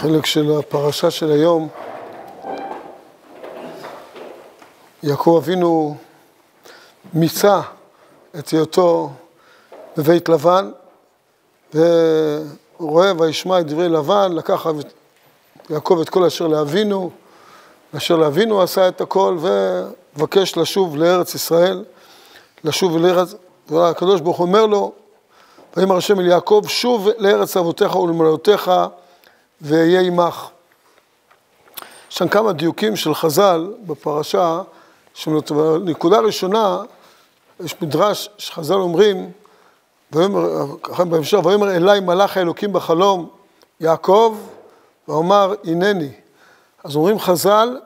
חלק של הפרשה של היום, יעקב אבינו מיצה את היותו בבית לבן, ורואה וישמע את דברי לבן, לקח יעקב את כל אשר לאבינו, אשר לאבינו עשה את הכל, ומבקש לשוב לארץ ישראל, לשוב לארץ, והקדוש ברוך הוא אומר לו, ויאמר השם אל יעקב, שוב לארץ אבותיך ולמולדותיך ואהיה עמך. יש שם כמה דיוקים של חז"ל בפרשה, נקודה ראשונה, יש מדרש שחז"ל אומרים, בהמשך, ויאמר אליי מלאך האלוקים בחלום, יעקב, ואומר הנני. אז אומרים חז"ל,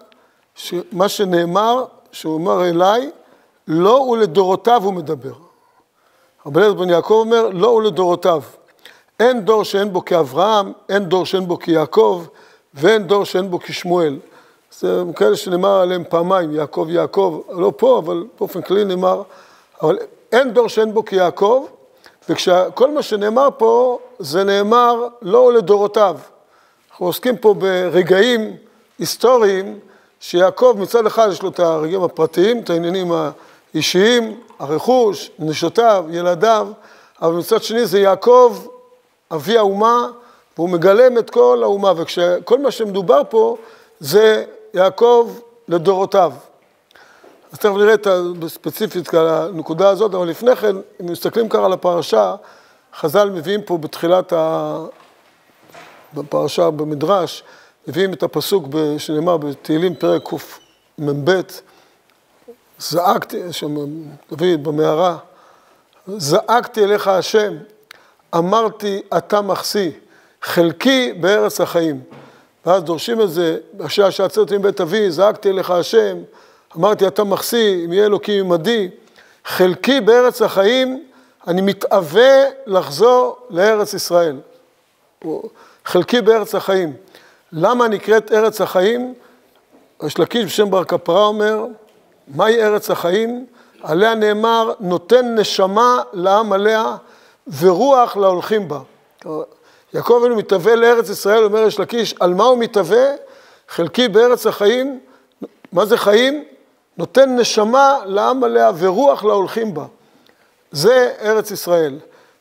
מה שנאמר, שהוא אומר אליי, לא ולדורותיו הוא מדבר. רבי אליעזר בן יעקב אומר, לא ולדורותיו. אין דור שאין בו כאברהם, אין דור שאין בו כיעקב, ואין דור שאין בו כשמואל. זה כאלה שנאמר עליהם פעמיים, יעקב יעקב, לא פה, אבל באופן כללי נאמר, אבל אין דור שאין בו כיעקב, וכל מה שנאמר פה, זה נאמר לא לדורותיו. אנחנו עוסקים פה ברגעים היסטוריים, שיעקב מצד אחד יש לו את הרגעים הפרטיים, את העניינים האישיים, הרכוש, נשותיו, ילדיו, אבל מצד שני זה יעקב אבי האומה, והוא מגלם את כל האומה, וכל מה שמדובר פה זה יעקב לדורותיו. אז תכף נראה את הספציפית על הנקודה הזאת, אבל לפני כן, אם מסתכלים ככה על הפרשה, חז"ל מביאים פה בתחילת ה... בפרשה, במדרש, מביאים את הפסוק שנאמר בתהילים פרק קמ"ב, זעקתי, שם דוד במערה, זעקתי אליך השם, אמרתי, אתה מחסי, חלקי בארץ החיים. ואז דורשים את זה, בשעה שעצרתי מבית אבי, זעקתי אליך השם, אמרתי, אתה מחסי, אם יהיה אלוקים עמדי, חלקי בארץ החיים, אני מתאווה לחזור לארץ ישראל. חלקי בארץ החיים. למה נקראת ארץ החיים? יש לקיש בשם בר כפרה אומר, מהי ארץ החיים? עליה נאמר, נותן נשמה לעם עליה, ורוח להולכים בה. יעקב אבינו מתהווה לארץ ישראל, אומר יש לקיש, על מה הוא מתהווה? חלקי בארץ החיים, מה זה חיים? נותן נשמה לעם עליה ורוח להולכים בה. זה ארץ ישראל.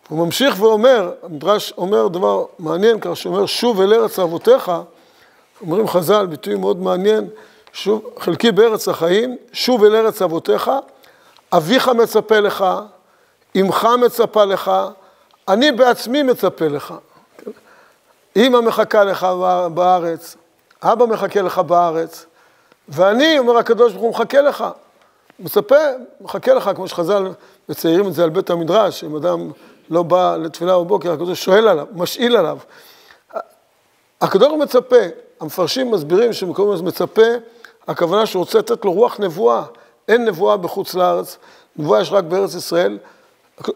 הוא ממשיך ואומר, המדרש אומר דבר מעניין, כך שאומר, שוב אל ארץ אבותיך, אומרים חז"ל, ביטוי מאוד מעניין, שוב, חלקי בארץ החיים, שוב אל ארץ אבותיך, אביך מצפה לך, אמך מצפה לך, אני בעצמי מצפה לך. אמא מחכה לך בארץ, אבא מחכה לך בארץ, ואני, אומר הקדוש ברוך הוא, מחכה לך. מצפה, מחכה לך, כמו שחז"ל מציירים את זה על בית המדרש, אם אדם לא בא לתפילה בבוקר, הקדוש שואל עליו, משאיל עליו. הקדוש מצפה, המפרשים מסבירים שמקום הזה מצפה, הכוונה שהוא רוצה לתת לו רוח נבואה. אין נבואה בחוץ לארץ, נבואה יש רק בארץ ישראל.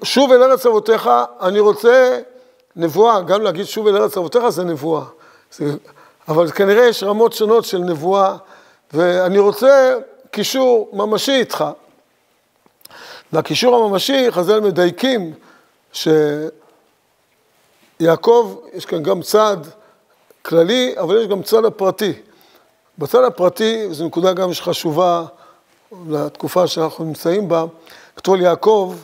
שוב אל ארץ אבותיך, אני רוצה נבואה, גם להגיד שוב אל ארץ אבותיך זה נבואה. זה, אבל כנראה יש רמות שונות של נבואה, ואני רוצה קישור ממשי איתך. והקישור הממשי, חז"ל מדייקים שיעקב, יש כאן גם צד כללי, אבל יש גם צד הפרטי. בצד הפרטי, וזו נקודה גם שחשובה לתקופה שאנחנו נמצאים בה, כתוב יעקב,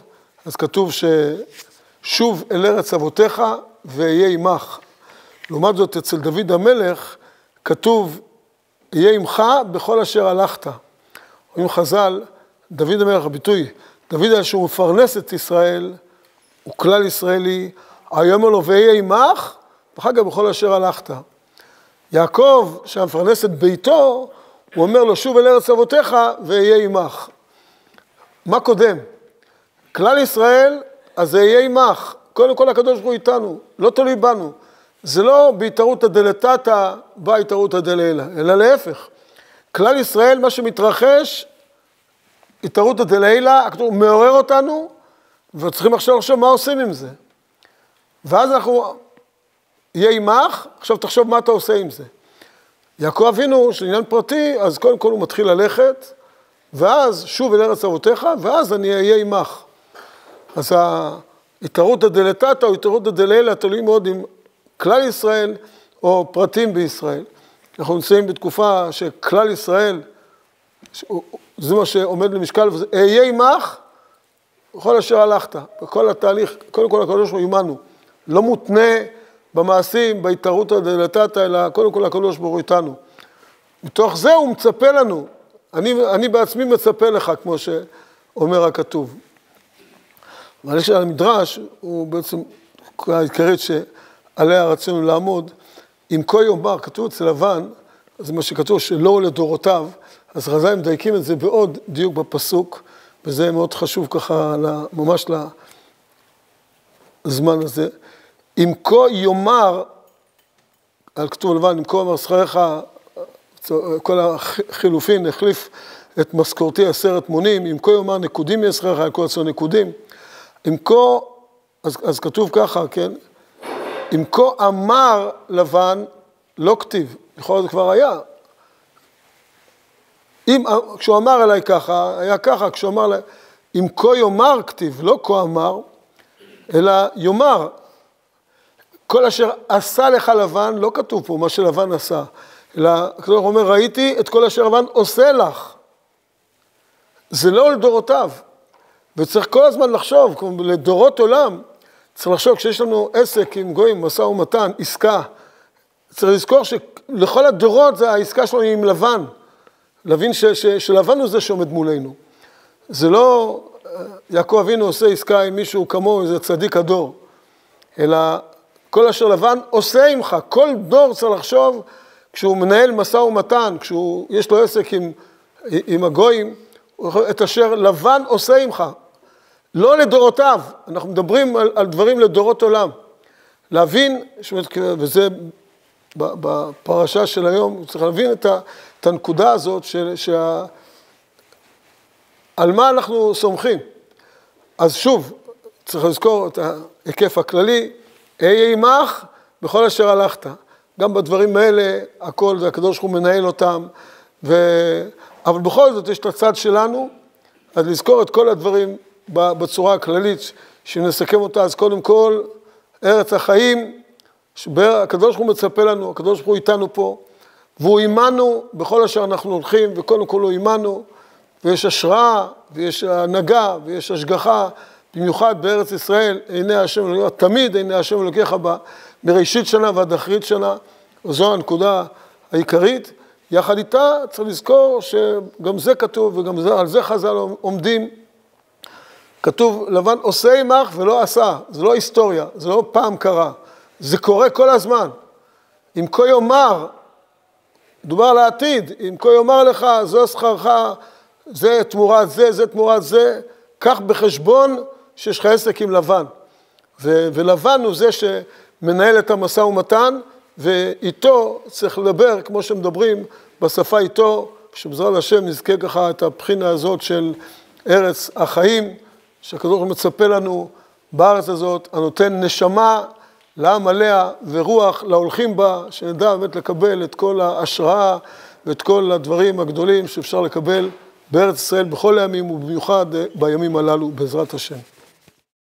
אז כתוב ששוב אל ארץ אבותיך ואהיה עמך. לעומת זאת, אצל דוד המלך כתוב, אהיה עמך בכל אשר הלכת. אומרים חז"ל, דוד המלך, הביטוי, דוד היה שהוא מפרנס את ישראל, הוא כלל ישראלי, היום לו ואהיה עמך, ואחר כך בכל אשר הלכת. יעקב, שהמפרנס את ביתו, הוא אומר לו, שוב אל ארץ אבותיך ואהיה עמך. מה קודם? כלל ישראל, אז זה יהיה עמך. קודם כל הקדוש ברוך הוא איתנו, לא תלוי בנו. זה לא בהתערותא דלתתא בא התערותא דלעילא, אלא להפך. כלל ישראל, מה שמתרחש, התערותא דלעילא, הכתוב מעורר אותנו, וצריכים עכשיו לחשוב מה עושים עם זה. ואז אנחנו, יהיה עמך, עכשיו תחשוב מה אתה עושה עם זה. יעקב אבינו, של עניין פרטי, אז קודם כל הוא מתחיל ללכת, ואז שוב אל ארץ אבותיך, ואז אני אהיה עמך. אז ההתערותא דלתתא או התערותא דלעילא תלוי מאוד עם כלל ישראל, או פרטים בישראל. אנחנו נמצאים בתקופה שכלל ישראל, זה מה שעומד למשקל, אהיה עמך בכל אשר הלכת, בכל התהליך, קודם כל הקדוש ברוך הוא עמנו, לא מותנה במעשים, בהתערותא דלתתא, אלא קודם כל הקדוש ברוך הוא איתנו. מתוך זה הוא מצפה לנו, אני, אני בעצמי מצפה לך, כמו שאומר הכתוב. אבל יש המדרש, הוא בעצם העיקרית שעליה רצינו לעמוד, אם כה יאמר, כתוב אצל לבן, זה מה שכתוב, שלא לדורותיו, אז חז"ל מדייקים את זה בעוד דיוק בפסוק, וזה מאוד חשוב ככה, ממש לזמן הזה. אם כה יאמר, על כתוב לבן, אם כה יאמר שכריך, כל החילופין החליף את משכורתי עשרת מונים, אם כה יאמר נקודים יהיה שכריך, על כל עצמו נקודים. אם כה, אז, אז כתוב ככה, כן? אם כה אמר לבן, לא כתיב, לכאורה זה כבר היה. אם, כשהוא אמר אליי ככה, היה ככה, כשהוא אמר, אם כה יאמר כתיב, לא כה אמר, אלא יאמר. כל אשר עשה לך לבן, לא כתוב פה מה שלבן עשה, אלא הקדוש אומר, ראיתי את כל אשר לבן עושה לך. זה לא לדורותיו. וצריך כל הזמן לחשוב, כמו לדורות עולם, צריך לחשוב, כשיש לנו עסק עם גויים, משא ומתן, עסקה, צריך לזכור שלכל הדורות זה העסקה שלנו עם לבן. להבין ש, ש, שלבן הוא זה שעומד מולנו. זה לא יעקב אבינו עושה עסקה עם מישהו כמוהו, איזה צדיק הדור, אלא כל אשר לבן עושה עמך. כל דור צריך לחשוב, כשהוא מנהל משא ומתן, כשיש לו עסק עם, עם הגויים, את אשר לבן עושה עמך. לא לדורותיו, אנחנו מדברים על, על דברים לדורות עולם. להבין, וזה בפרשה של היום, צריך להבין את, ה, את הנקודה הזאת של, שה, על מה אנחנו סומכים. אז שוב, צריך לזכור את ההיקף הכללי, אהיה עמך בכל אשר הלכת. גם בדברים האלה, הכל, זה הקדוש ברוך הוא מנהל אותם, ו... אבל בכל זאת יש את הצד שלנו, אז לזכור את כל הדברים בצורה הכללית, שנסכם אותה, אז קודם כל, ארץ החיים, הקדוש ברוך הוא מצפה לנו, הקדוש ברוך הוא איתנו פה, והוא עימנו בכל אשר אנחנו הולכים, וקודם כל הוא עימנו, ויש השראה, ויש הנהגה, ויש השגחה, במיוחד בארץ ישראל, עיני השם אלוקיך, תמיד עיני השם אלוקיך בה, מראשית שנה ועד אחרית שנה, וזו הנקודה העיקרית. יחד איתה צריך לזכור שגם זה כתוב, וגם זה, על זה חז"ל עומדים. כתוב, לבן עושה עמך ולא עשה, זה לא היסטוריה, זה לא פעם קרה, זה קורה כל הזמן. אם כה יאמר, מדובר על העתיד, אם כה יאמר לך, זו שכרך, זה תמורת זה, זה תמורת זה, קח בחשבון שיש לך עסק עם לבן. ו- ולבן הוא זה שמנהל את המשא ומתן, ואיתו צריך לדבר, כמו שמדברים בשפה איתו, שבעזרת השם נזכה ככה את הבחינה הזאת של ארץ החיים, שהקדוש מצפה לנו בארץ הזאת, הנותן נשמה לעם עליה ורוח להולכים בה, שנדע באמת לקבל את כל ההשראה ואת כל הדברים הגדולים שאפשר לקבל בארץ ישראל בכל הימים ובמיוחד בימים הללו, בעזרת השם.